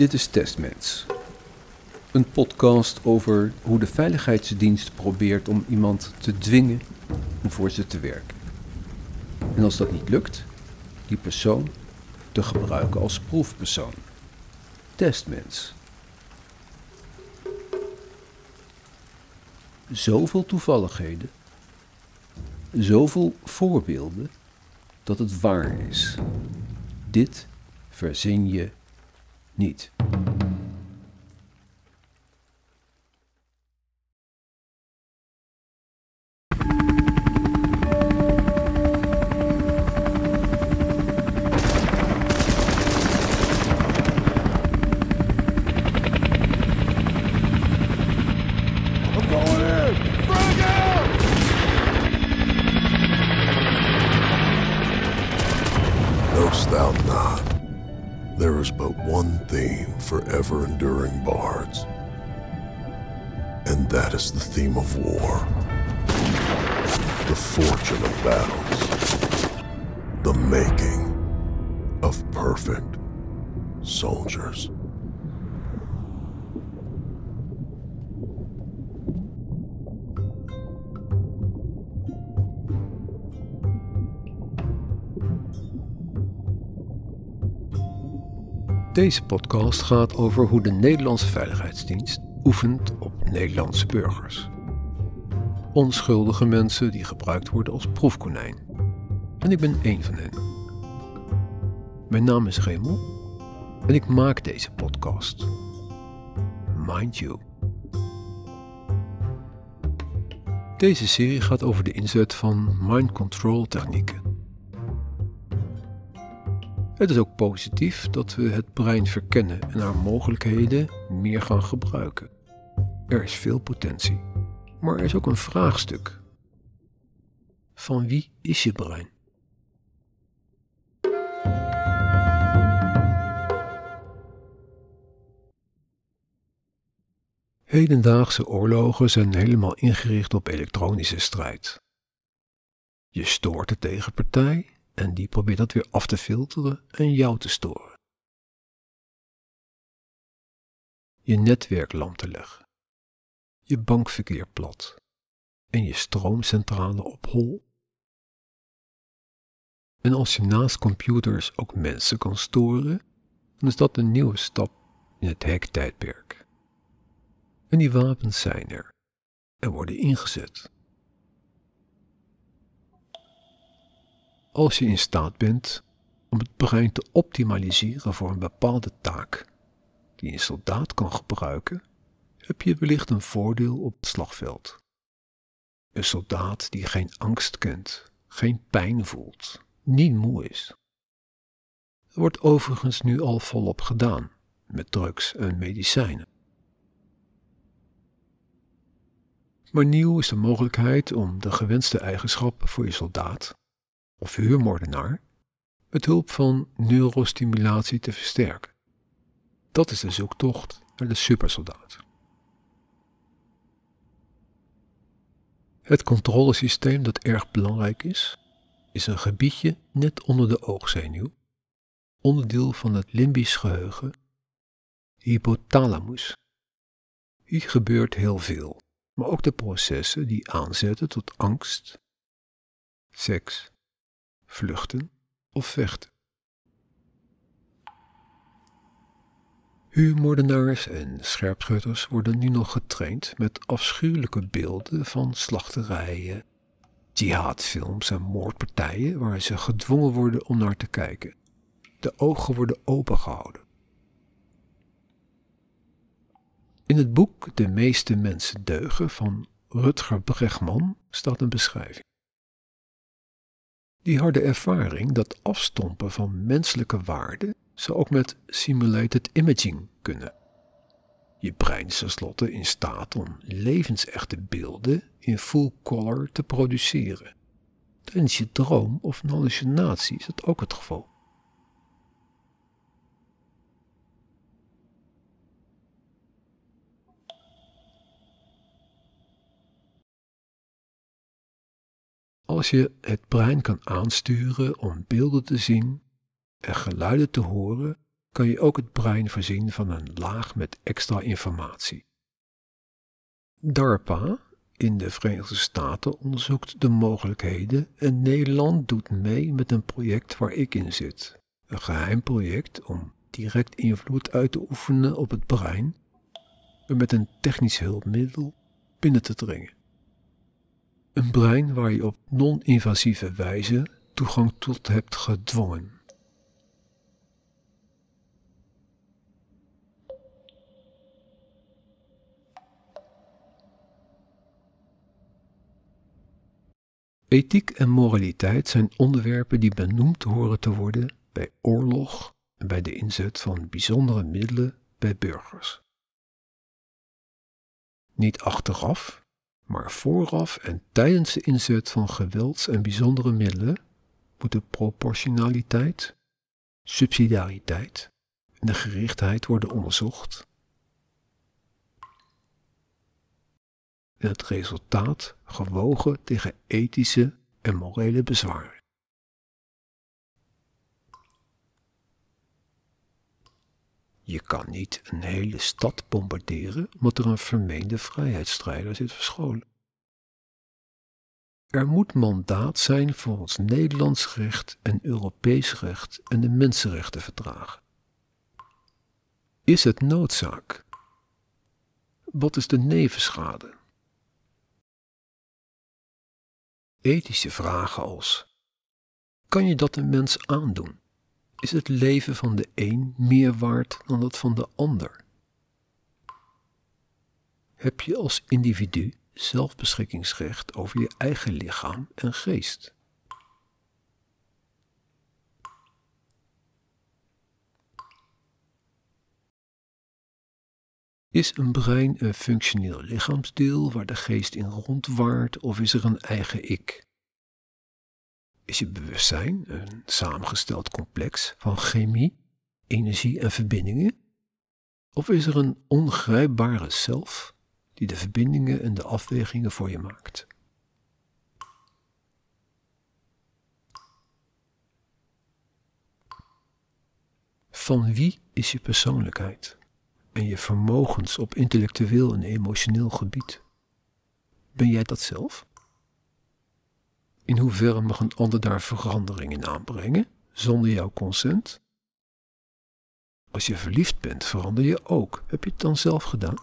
Dit is Testmens. Een podcast over hoe de veiligheidsdienst probeert om iemand te dwingen om voor ze te werken. En als dat niet lukt, die persoon te gebruiken als proefpersoon. Testmens. Zoveel toevalligheden, zoveel voorbeelden dat het waar is. Dit verzin je niet. There is but one theme for ever enduring bards, and that is the theme of war. The fortune of battles, the making of perfect soldiers. Deze podcast gaat over hoe de Nederlandse Veiligheidsdienst oefent op Nederlandse burgers. Onschuldige mensen die gebruikt worden als proefkonijn. En ik ben één van hen. Mijn naam is Remel en ik maak deze podcast. Mind you. Deze serie gaat over de inzet van mind control technieken. Het is ook positief dat we het brein verkennen en haar mogelijkheden meer gaan gebruiken. Er is veel potentie, maar er is ook een vraagstuk. Van wie is je brein? Hedendaagse oorlogen zijn helemaal ingericht op elektronische strijd. Je stoort de tegenpartij en die probeert dat weer af te filteren en jou te storen. Je netwerk lam te leggen, je bankverkeer plat en je stroomcentrale op hol. En als je naast computers ook mensen kan storen, dan is dat een nieuwe stap in het hacktijdperk. En die wapens zijn er en worden ingezet. Als je in staat bent om het brein te optimaliseren voor een bepaalde taak die een soldaat kan gebruiken, heb je wellicht een voordeel op het slagveld. Een soldaat die geen angst kent, geen pijn voelt, niet moe is. Er wordt overigens nu al volop gedaan met drugs en medicijnen. Maar nieuw is de mogelijkheid om de gewenste eigenschappen voor je soldaat of huurmoordenaar met hulp van neurostimulatie te versterken. Dat is de zoektocht naar de supersoldaat. Het controlesysteem dat erg belangrijk is, is een gebiedje net onder de oogzenuw, onderdeel van het limbisch geheugen, hypothalamus. Hier gebeurt heel veel, maar ook de processen die aanzetten tot angst, seks, vluchten of vechten. Huurmoordenaars en scherpschutters worden nu nog getraind met afschuwelijke beelden van slachterijen, jihadfilms en moordpartijen waar ze gedwongen worden om naar te kijken. De ogen worden opengehouden. In het boek De meeste mensen deugen van Rutger Bregman staat een beschrijving. Die harde ervaring dat afstompen van menselijke waarden zou ook met simulated imaging kunnen. Je brein is tenslotte in staat om levensechte beelden in full color te produceren. Tijdens je droom of hallucinatie is dat ook het geval. Als je het brein kan aansturen om beelden te zien en geluiden te horen kan je ook het brein voorzien van een laag met extra informatie. DARPA in de Verenigde Staten onderzoekt de mogelijkheden en Nederland doet mee met een project waar ik in zit. Een geheim project om direct invloed uit te oefenen op het brein en met een technisch hulpmiddel binnen te dringen. Een brein waar je op non-invasieve wijze toegang tot hebt gedwongen. Ethiek en moraliteit zijn onderwerpen die benoemd horen te worden bij oorlog en bij de inzet van bijzondere middelen bij burgers. Niet achteraf, maar vooraf en tijdens de inzet van gewelds- en bijzondere middelen moeten proportionaliteit, subsidiariteit en de gerichtheid worden onderzocht. En het resultaat gewogen tegen ethische en morele bezwaren. Je kan niet een hele stad bombarderen omdat er een vermeende vrijheidsstrijder zit verscholen. Er moet mandaat zijn volgens Nederlands recht en Europees recht en de mensenrechtenverdragen. Is het noodzaak? Wat is de nevenschade? Ethische vragen als: kan je dat een mens aandoen? Is het leven van de een meer waard dan dat van de ander? Heb je als individu zelfbeschikkingsrecht over je eigen lichaam en geest? Is een brein een functioneel lichaamsdeel waar de geest in rondwaart of is er een eigen ik? Is je bewustzijn een samengesteld complex van chemie, energie en verbindingen? Of is er een ongrijpbare zelf die de verbindingen en de afwegingen voor je maakt? Van wie is je persoonlijkheid en je vermogens op intellectueel en emotioneel gebied? Ben jij dat zelf? In hoeverre mag een ander daar verandering in aanbrengen zonder jouw consent? Als je verliefd bent, verander je ook. Heb je het dan zelf gedaan?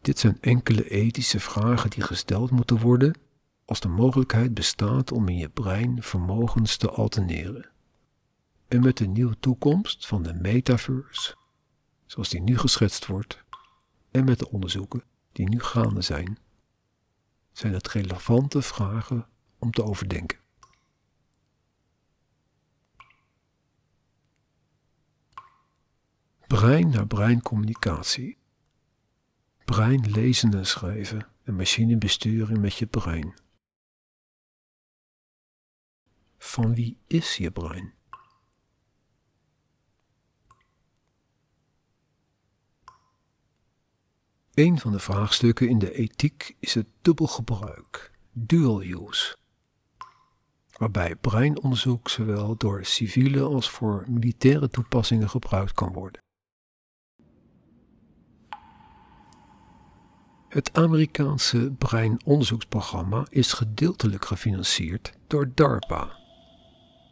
Dit zijn enkele ethische vragen die gesteld moeten worden als de mogelijkheid bestaat om in je brein vermogens te alterneren. En met de nieuwe toekomst van de metaverse zoals die nu geschetst wordt, en met de onderzoeken die nu gaande zijn, zijn het relevante vragen om te overdenken. Brein naar brein communicatie. Brein lezen en schrijven en machine besturen met je brein. Van wie is je brein? Een van de vraagstukken in de ethiek is het dubbelgebruik, dual use, waarbij breinonderzoek zowel door civiele als voor militaire toepassingen gebruikt kan worden. Het Amerikaanse breinonderzoeksprogramma is gedeeltelijk gefinancierd door DARPA,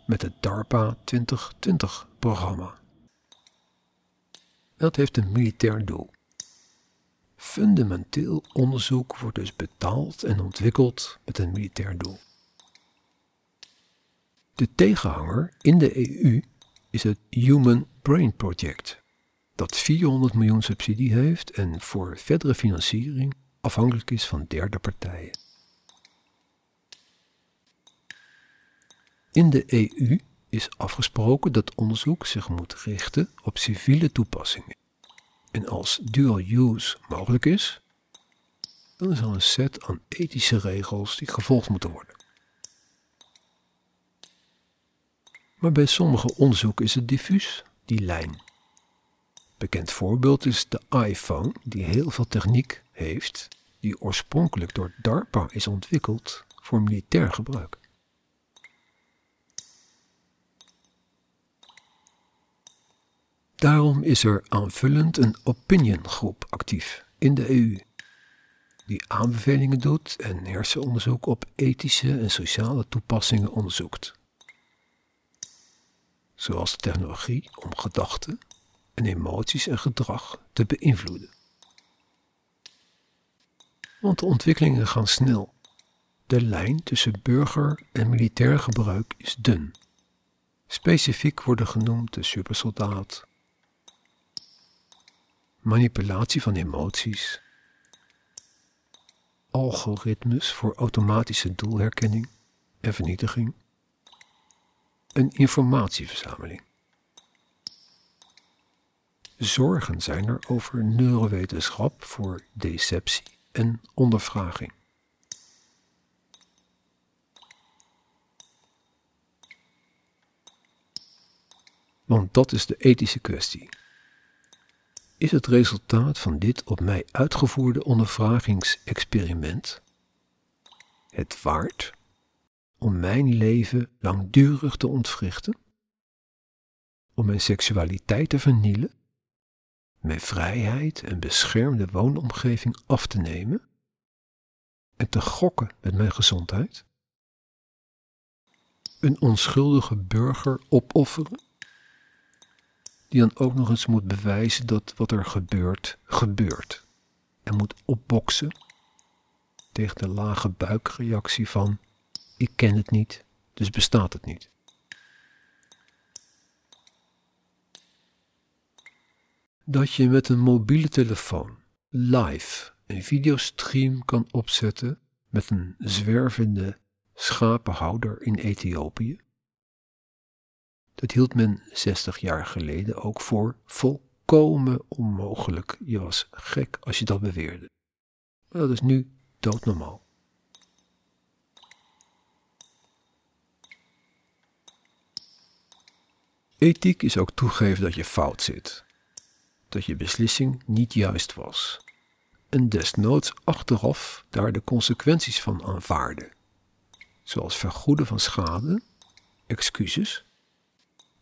met het DARPA 2020-programma. Dat heeft een militair doel. Fundamenteel onderzoek wordt dus betaald en ontwikkeld met een militair doel. De tegenhanger in de EU is het Human Brain Project, dat 400 miljoen subsidie heeft en voor verdere financiering afhankelijk is van derde partijen. In de EU is afgesproken dat onderzoek zich moet richten op civiele toepassingen en als dual use mogelijk is, dan is er een set aan ethische regels die gevolgd moeten worden. Maar bij sommige onderzoeken is het diffuus, die lijn. Bekend voorbeeld is de iPhone, die heel veel techniek heeft, die oorspronkelijk door DARPA is ontwikkeld voor militair gebruik. Daarom is er aanvullend een opiniongroep actief in de EU, die aanbevelingen doet en hersenonderzoek op ethische en sociale toepassingen onderzoekt. Zoals de technologie om gedachten en emoties en gedrag te beïnvloeden. Want de ontwikkelingen gaan snel. De lijn tussen burger en militair gebruik is dun. Specifiek worden genoemd de supersoldaat, manipulatie van emoties, algoritmes voor automatische doelherkenning en vernietiging, een informatieverzameling. Zorgen zijn er over neurowetenschap voor deceptie en ondervraging. Want dat is de ethische kwestie is het resultaat van dit op mij uitgevoerde ondervragingsexperiment het waard om mijn leven langdurig te ontwrichten? Om mijn seksualiteit te vernielen? Mijn vrijheid en beschermde woonomgeving af te nemen? En te gokken met mijn gezondheid? Een onschuldige burger opofferen? Die dan ook nog eens moet bewijzen dat wat er gebeurt, gebeurt. En moet opboksen tegen de lage buikreactie van ik ken het niet, dus bestaat het niet. Dat je met een mobiele telefoon live een videostream kan opzetten met een zwervende schapenhouder in Ethiopië dat hield men 60 jaar geleden ook voor volkomen onmogelijk. Je was gek als je dat beweerde. Maar dat is nu doodnormaal. Ethiek is ook toegeven dat je fout zit. Dat je beslissing niet juist was. En desnoods achteraf daar de consequenties van aanvaarden. Zoals vergoeden van schade, excuses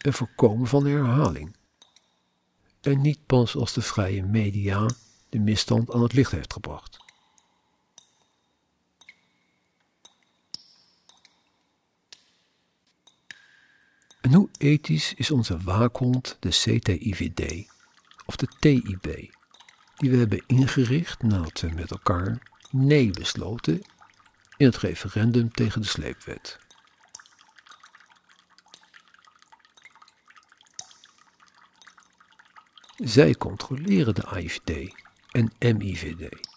en voorkomen van herhaling. En niet pas als de vrije media de misstand aan het licht heeft gebracht. En hoe ethisch is onze waakhond de CTIVD of de TIB, die we hebben ingericht nadat we met elkaar nee besloten in het referendum tegen de sleepwet? Zij controleren de AIVD en MIVD.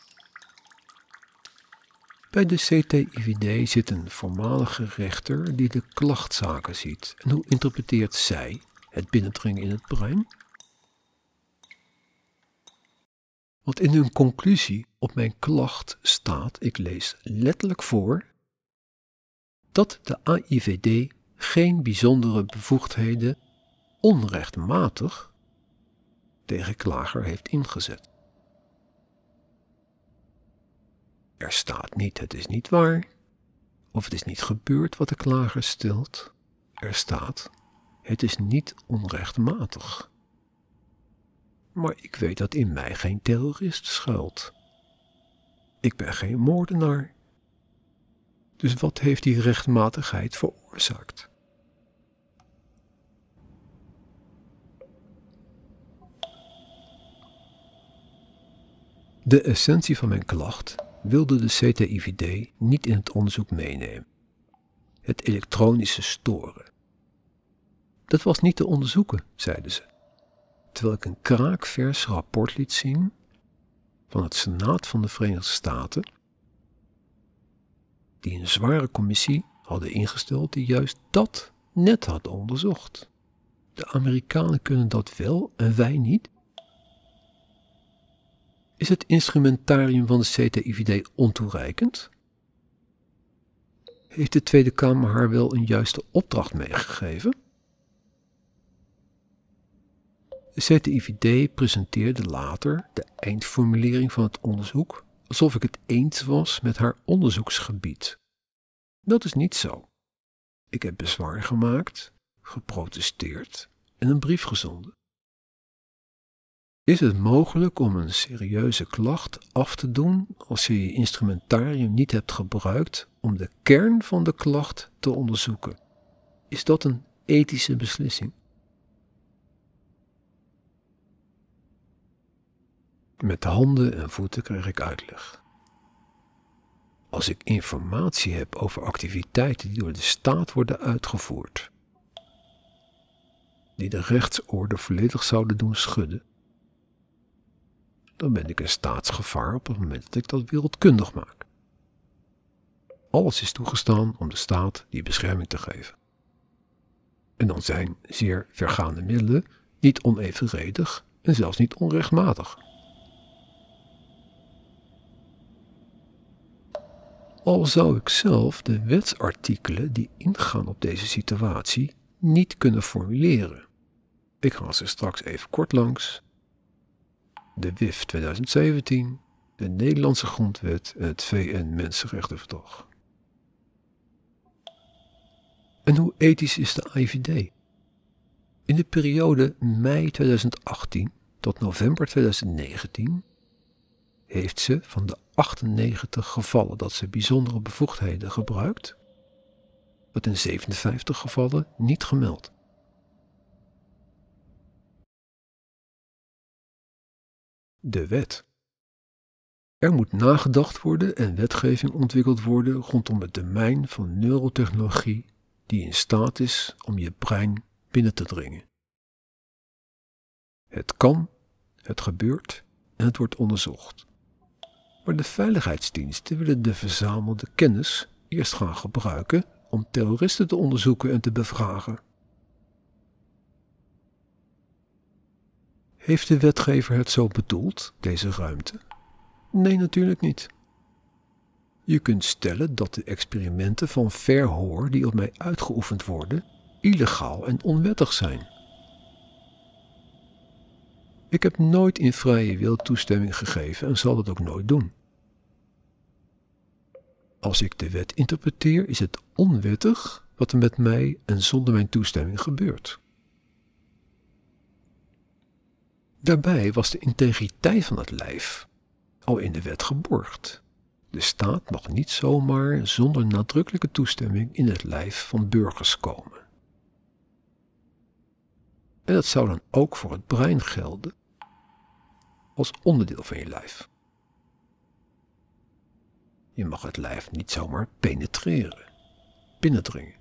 Bij de CTIVD zit een voormalige rechter die de klachtzaken ziet. En hoe interpreteert zij het binnendringen in het brein? Want in hun conclusie op mijn klacht staat, ik lees letterlijk voor, dat de AIVD geen bijzondere bevoegdheden onrechtmatig tegen klager heeft ingezet. Er staat niet het is niet waar, of het is niet gebeurd wat de klager stelt. Er staat het is niet onrechtmatig. Maar ik weet dat in mij geen terrorist schuilt. Ik ben geen moordenaar. Dus wat heeft die rechtmatigheid veroorzaakt? De essentie van mijn klacht wilde de CTIVD niet in het onderzoek meenemen. Het elektronische storen. Dat was niet te onderzoeken, zeiden ze, terwijl ik een kraakvers rapport liet zien van het Senaat van de Verenigde Staten, die een zware commissie hadden ingesteld die juist dat net had onderzocht. De Amerikanen kunnen dat wel en wij niet. Is het instrumentarium van de CTIVD ontoereikend? Heeft de Tweede Kamer haar wel een juiste opdracht meegegeven? De CTIVD presenteerde later de eindformulering van het onderzoek alsof ik het eens was met haar onderzoeksgebied. Dat is niet zo. Ik heb bezwaar gemaakt, geprotesteerd en een brief gezonden. Is het mogelijk om een serieuze klacht af te doen als je je instrumentarium niet hebt gebruikt om de kern van de klacht te onderzoeken? Is dat een ethische beslissing? Met handen en voeten kreeg ik uitleg. Als ik informatie heb over activiteiten die door de staat worden uitgevoerd, die de rechtsorde volledig zouden doen schudden, dan ben ik een staatsgevaar op het moment dat ik dat wereldkundig maak. Alles is toegestaan om de staat die bescherming te geven. En dan zijn zeer vergaande middelen niet onevenredig en zelfs niet onrechtmatig. Al zou ik zelf de wetsartikelen die ingaan op deze situatie niet kunnen formuleren. Ik ga ze straks even kort langs de WIF 2017, de Nederlandse Grondwet en het VN-Mensenrechtenverdrag. En hoe ethisch is de IVD? In de periode mei 2018 tot november 2019 heeft ze van de 98 gevallen dat ze bijzondere bevoegdheden gebruikt, het in 57 gevallen niet gemeld. De wet. Er moet nagedacht worden en wetgeving ontwikkeld worden rondom het domein van neurotechnologie die in staat is om je brein binnen te dringen. Het kan, het gebeurt en het wordt onderzocht. Maar de veiligheidsdiensten willen de verzamelde kennis eerst gaan gebruiken om terroristen te onderzoeken en te bevragen. Heeft de wetgever het zo bedoeld, deze ruimte? Nee, natuurlijk niet. Je kunt stellen dat de experimenten van verhoor die op mij uitgeoefend worden, illegaal en onwettig zijn. Ik heb nooit in vrije wil toestemming gegeven en zal dat ook nooit doen. Als ik de wet interpreteer, is het onwettig wat er met mij en zonder mijn toestemming gebeurt. Daarbij was de integriteit van het lijf al in de wet geborgd. De staat mag niet zomaar zonder nadrukkelijke toestemming in het lijf van burgers komen. En dat zou dan ook voor het brein gelden als onderdeel van je lijf. Je mag het lijf niet zomaar penetreren, binnendringen.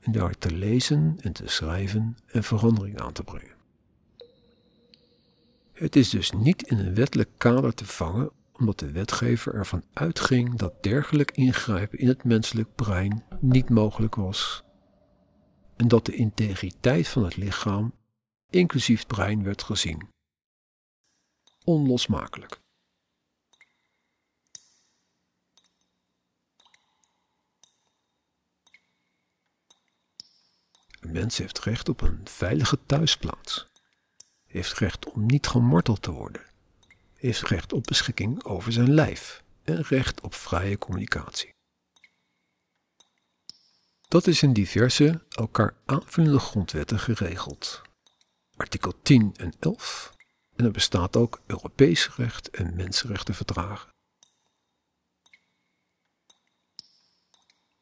En daar te lezen en te schrijven en verandering aan te brengen. Het is dus niet in een wettelijk kader te vangen, omdat de wetgever ervan uitging dat dergelijk ingrijpen in het menselijk brein niet mogelijk was. En dat de integriteit van het lichaam, inclusief het brein, werd gezien. Onlosmakelijk. Een mens heeft recht op een veilige thuisplaats heeft recht om niet gemarteld te worden, heeft recht op beschikking over zijn lijf en recht op vrije communicatie. Dat is in diverse, elkaar aanvullende grondwetten geregeld. Artikel 10 en 11 en er bestaat ook Europees recht en mensenrechtenverdragen.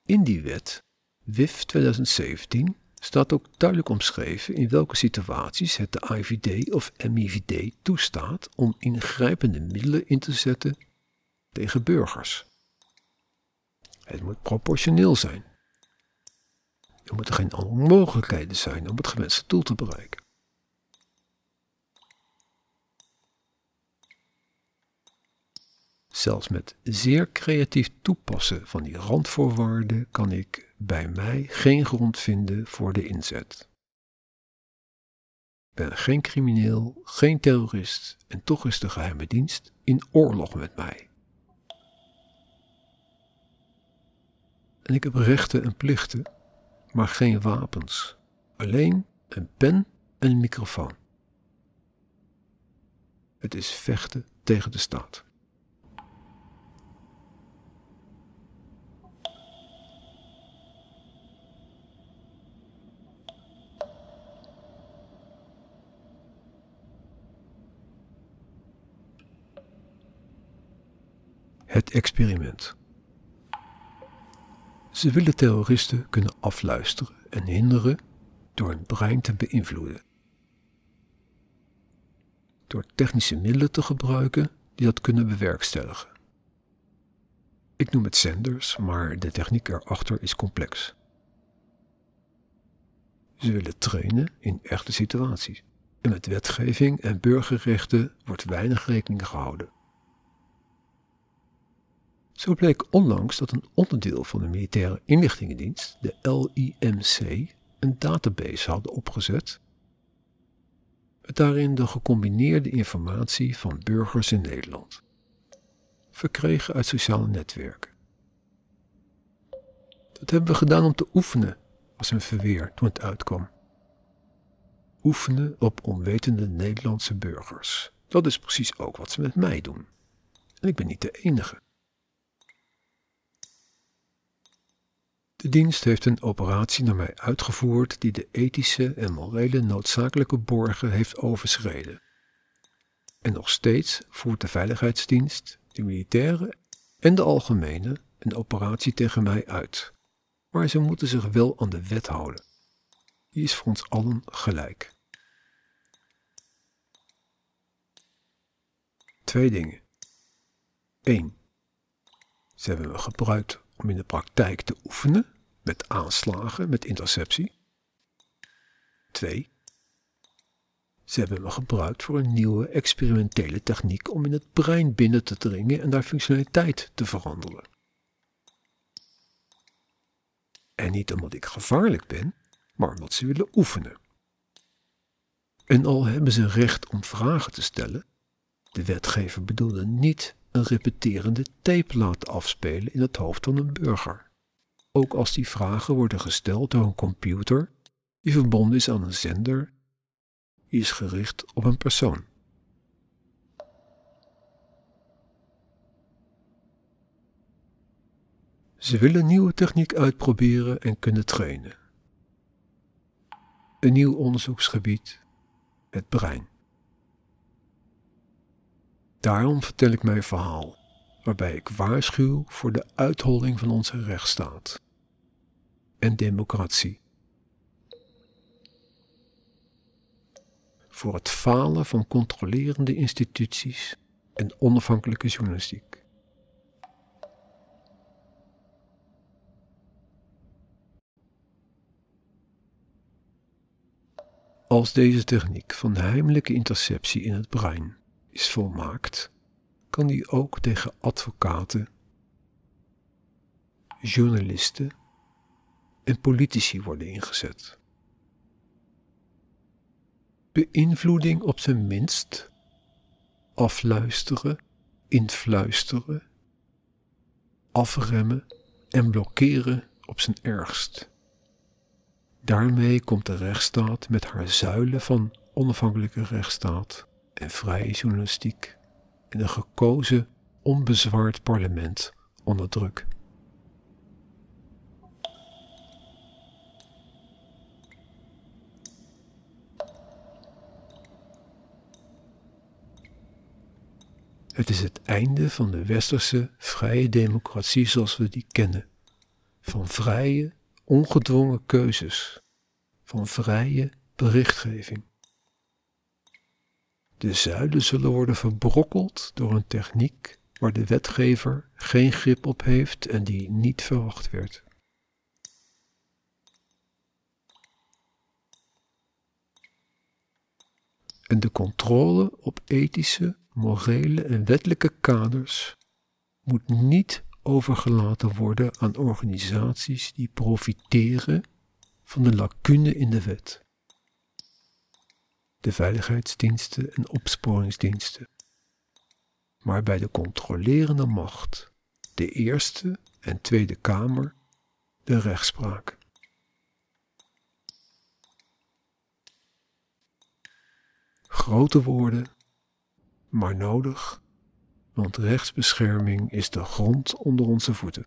In die wet, WIF 2017, staat ook duidelijk omschreven in welke situaties het de IVD of MIVD toestaat om ingrijpende middelen in te zetten tegen burgers. Het moet proportioneel zijn. Er moeten geen andere mogelijkheden zijn om het gewenste doel te bereiken. Zelfs met zeer creatief toepassen van die randvoorwaarden kan ik bij mij geen grond vinden voor de inzet. Ik ben geen crimineel, geen terrorist en toch is de geheime dienst in oorlog met mij. En ik heb rechten en plichten, maar geen wapens. Alleen een pen en een microfoon. Het is vechten tegen de staat. Het experiment. Ze willen terroristen kunnen afluisteren en hinderen door hun brein te beïnvloeden. Door technische middelen te gebruiken die dat kunnen bewerkstelligen. Ik noem het zenders, maar de techniek erachter is complex. Ze willen trainen in echte situaties. En met wetgeving en burgerrechten wordt weinig rekening gehouden. Zo bleek onlangs dat een onderdeel van de militaire inlichtingendienst, de LIMC, een database hadden opgezet met daarin de gecombineerde informatie van burgers in Nederland, verkregen uit sociale netwerken. Dat hebben we gedaan om te oefenen, was een verweer toen het uitkwam. Oefenen op onwetende Nederlandse burgers. Dat is precies ook wat ze met mij doen. En ik ben niet de enige. De dienst heeft een operatie naar mij uitgevoerd die de ethische en morele noodzakelijke borgen heeft overschreden. En nog steeds voert de veiligheidsdienst, de militaire en de algemene een operatie tegen mij uit. Maar ze moeten zich wel aan de wet houden. Die is voor ons allen gelijk. Twee dingen. 1. Ze hebben me gebruikt om in de praktijk te oefenen met aanslagen, met interceptie. 2. Ze hebben me gebruikt voor een nieuwe experimentele techniek om in het brein binnen te dringen en daar functionaliteit te veranderen. En niet omdat ik gevaarlijk ben, maar omdat ze willen oefenen. En al hebben ze recht om vragen te stellen, de wetgever bedoelde niet een repeterende tape laten afspelen in het hoofd van een burger. Ook als die vragen worden gesteld door een computer die verbonden is aan een zender, die is gericht op een persoon. Ze willen nieuwe techniek uitproberen en kunnen trainen. Een nieuw onderzoeksgebied, het brein. Daarom vertel ik mijn verhaal, waarbij ik waarschuw voor de uitholling van onze rechtsstaat en democratie. Voor het falen van controlerende instituties en onafhankelijke journalistiek. Als deze techniek van heimelijke interceptie in het brein is volmaakt, kan die ook tegen advocaten, journalisten en politici worden ingezet. Beïnvloeding op zijn minst, afluisteren, influisteren, afremmen en blokkeren op zijn ergst. Daarmee komt de rechtsstaat met haar zuilen van onafhankelijke rechtsstaat en vrije journalistiek en een gekozen, onbezwaard parlement onder druk. Het is het einde van de westerse vrije democratie zoals we die kennen. Van vrije, ongedwongen keuzes. Van vrije berichtgeving. De zuilen zullen worden verbrokkeld door een techniek waar de wetgever geen grip op heeft en die niet verwacht werd. En de controle op ethische, morele en wettelijke kaders moet niet overgelaten worden aan organisaties die profiteren van de lacune in de wet. De veiligheidsdiensten en opsporingsdiensten. Maar bij de controlerende macht, de Eerste en Tweede Kamer, de rechtspraak. Grote woorden maar nodig, want rechtsbescherming is de grond onder onze voeten.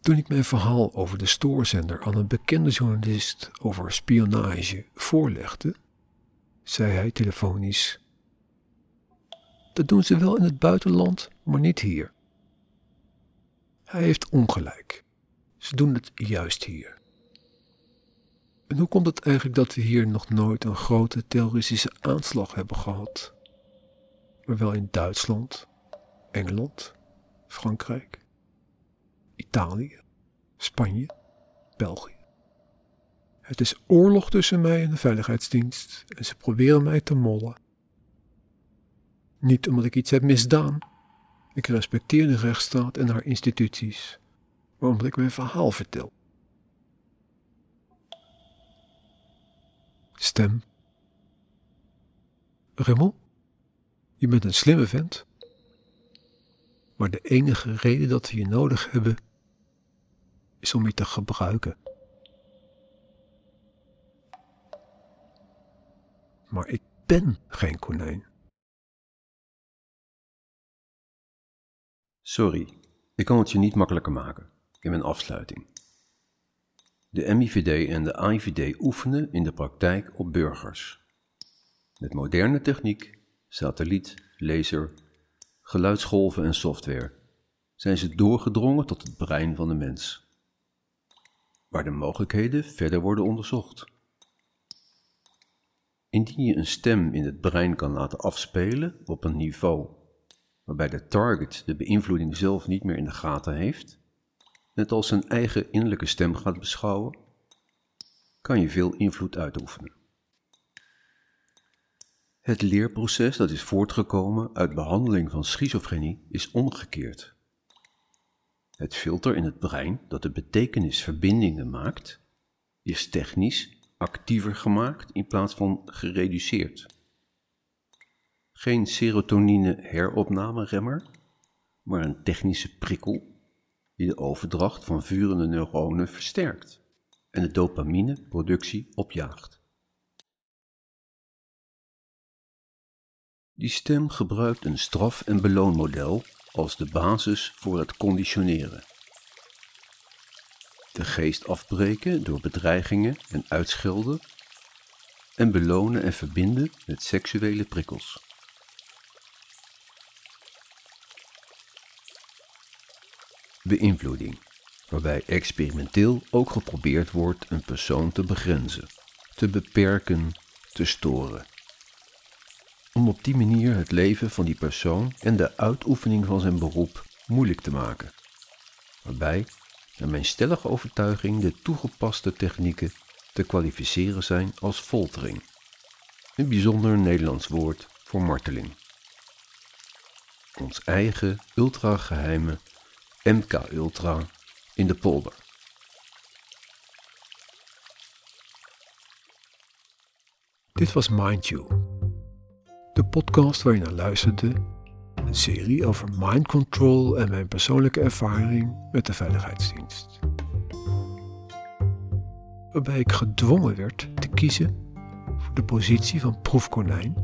Toen ik mijn verhaal over de stoorzender aan een bekende journalist over spionage voorlegde, zei hij telefonisch. Dat doen ze wel in het buitenland, maar niet hier. Hij heeft ongelijk. Ze doen het juist hier. En hoe komt het eigenlijk dat we hier nog nooit een grote terroristische aanslag hebben gehad? Maar wel in Duitsland, Engeland, Frankrijk, Italië, Spanje, België. Het is oorlog tussen mij en de veiligheidsdienst en ze proberen mij te mollen. Niet omdat ik iets heb misdaan. Ik respecteer de rechtsstaat en haar instituties, maar omdat ik mijn verhaal vertel. Stem. Raymond, je bent een slimme vent. Maar de enige reden dat we je nodig hebben, is om je te gebruiken. Maar ik ben geen konijn. Sorry, ik kan het je niet makkelijker maken in mijn afsluiting. De MIVD en de AIVD oefenen in de praktijk op burgers. Met moderne techniek, satelliet, laser, geluidsgolven en software zijn ze doorgedrongen tot het brein van de mens, waar de mogelijkheden verder worden onderzocht. Indien je een stem in het brein kan laten afspelen op een niveau waarbij de target de beïnvloeding zelf niet meer in de gaten heeft, net als zijn eigen innerlijke stem gaat beschouwen, kan je veel invloed uitoefenen. Het leerproces dat is voortgekomen uit behandeling van schizofrenie is omgekeerd. Het filter in het brein dat de betekenisverbindingen maakt, is technisch actiever gemaakt in plaats van gereduceerd. Geen serotonine heropnameremmer, maar een technische prikkel die de overdracht van vurende neuronen versterkt en de dopamineproductie opjaagt. Die stem gebruikt een straf- en beloonmodel als de basis voor het conditioneren. De geest afbreken door bedreigingen en uitschelden en belonen en verbinden met seksuele prikkels. Beïnvloeding, waarbij experimenteel ook geprobeerd wordt een persoon te begrenzen, te beperken, te storen. Om op die manier het leven van die persoon en de uitoefening van zijn beroep moeilijk te maken. Waarbij, naar mijn stellige overtuiging, de toegepaste technieken te kwalificeren zijn als foltering. Een bijzonder Nederlands woord voor marteling. Ons eigen ultrageheime MK Ultra in de polder. Dit was Mind You, de podcast waar je naar luisterde, een serie over mind control en mijn persoonlijke ervaring met de veiligheidsdienst. Waarbij ik gedwongen werd te kiezen voor de positie van proefkonijn,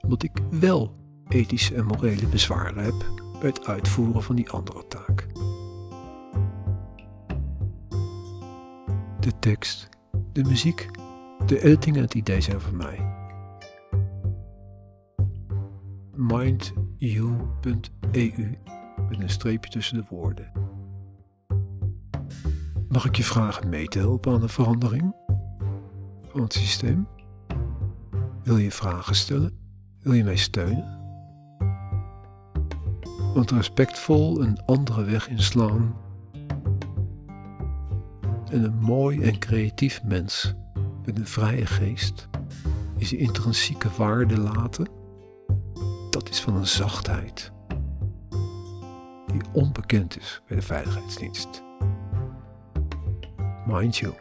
omdat ik wel ethische en morele bezwaren heb bij het uitvoeren van die andere taak. De tekst, de muziek, de editing en het idee zijn van mij. mindyou.eu met een streepje tussen de woorden. Mag ik je vragen mee te helpen aan de verandering van het systeem? Wil je vragen stellen? Wil je mij steunen? Want respectvol een andere weg inslaan en een mooi en creatief mens met een vrije geest die zijn intrinsieke waarde laten, dat is van een zachtheid die onbekend is bij de veiligheidsdienst. Mind you.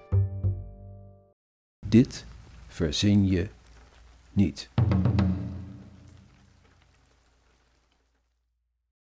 Dit verzin je niet.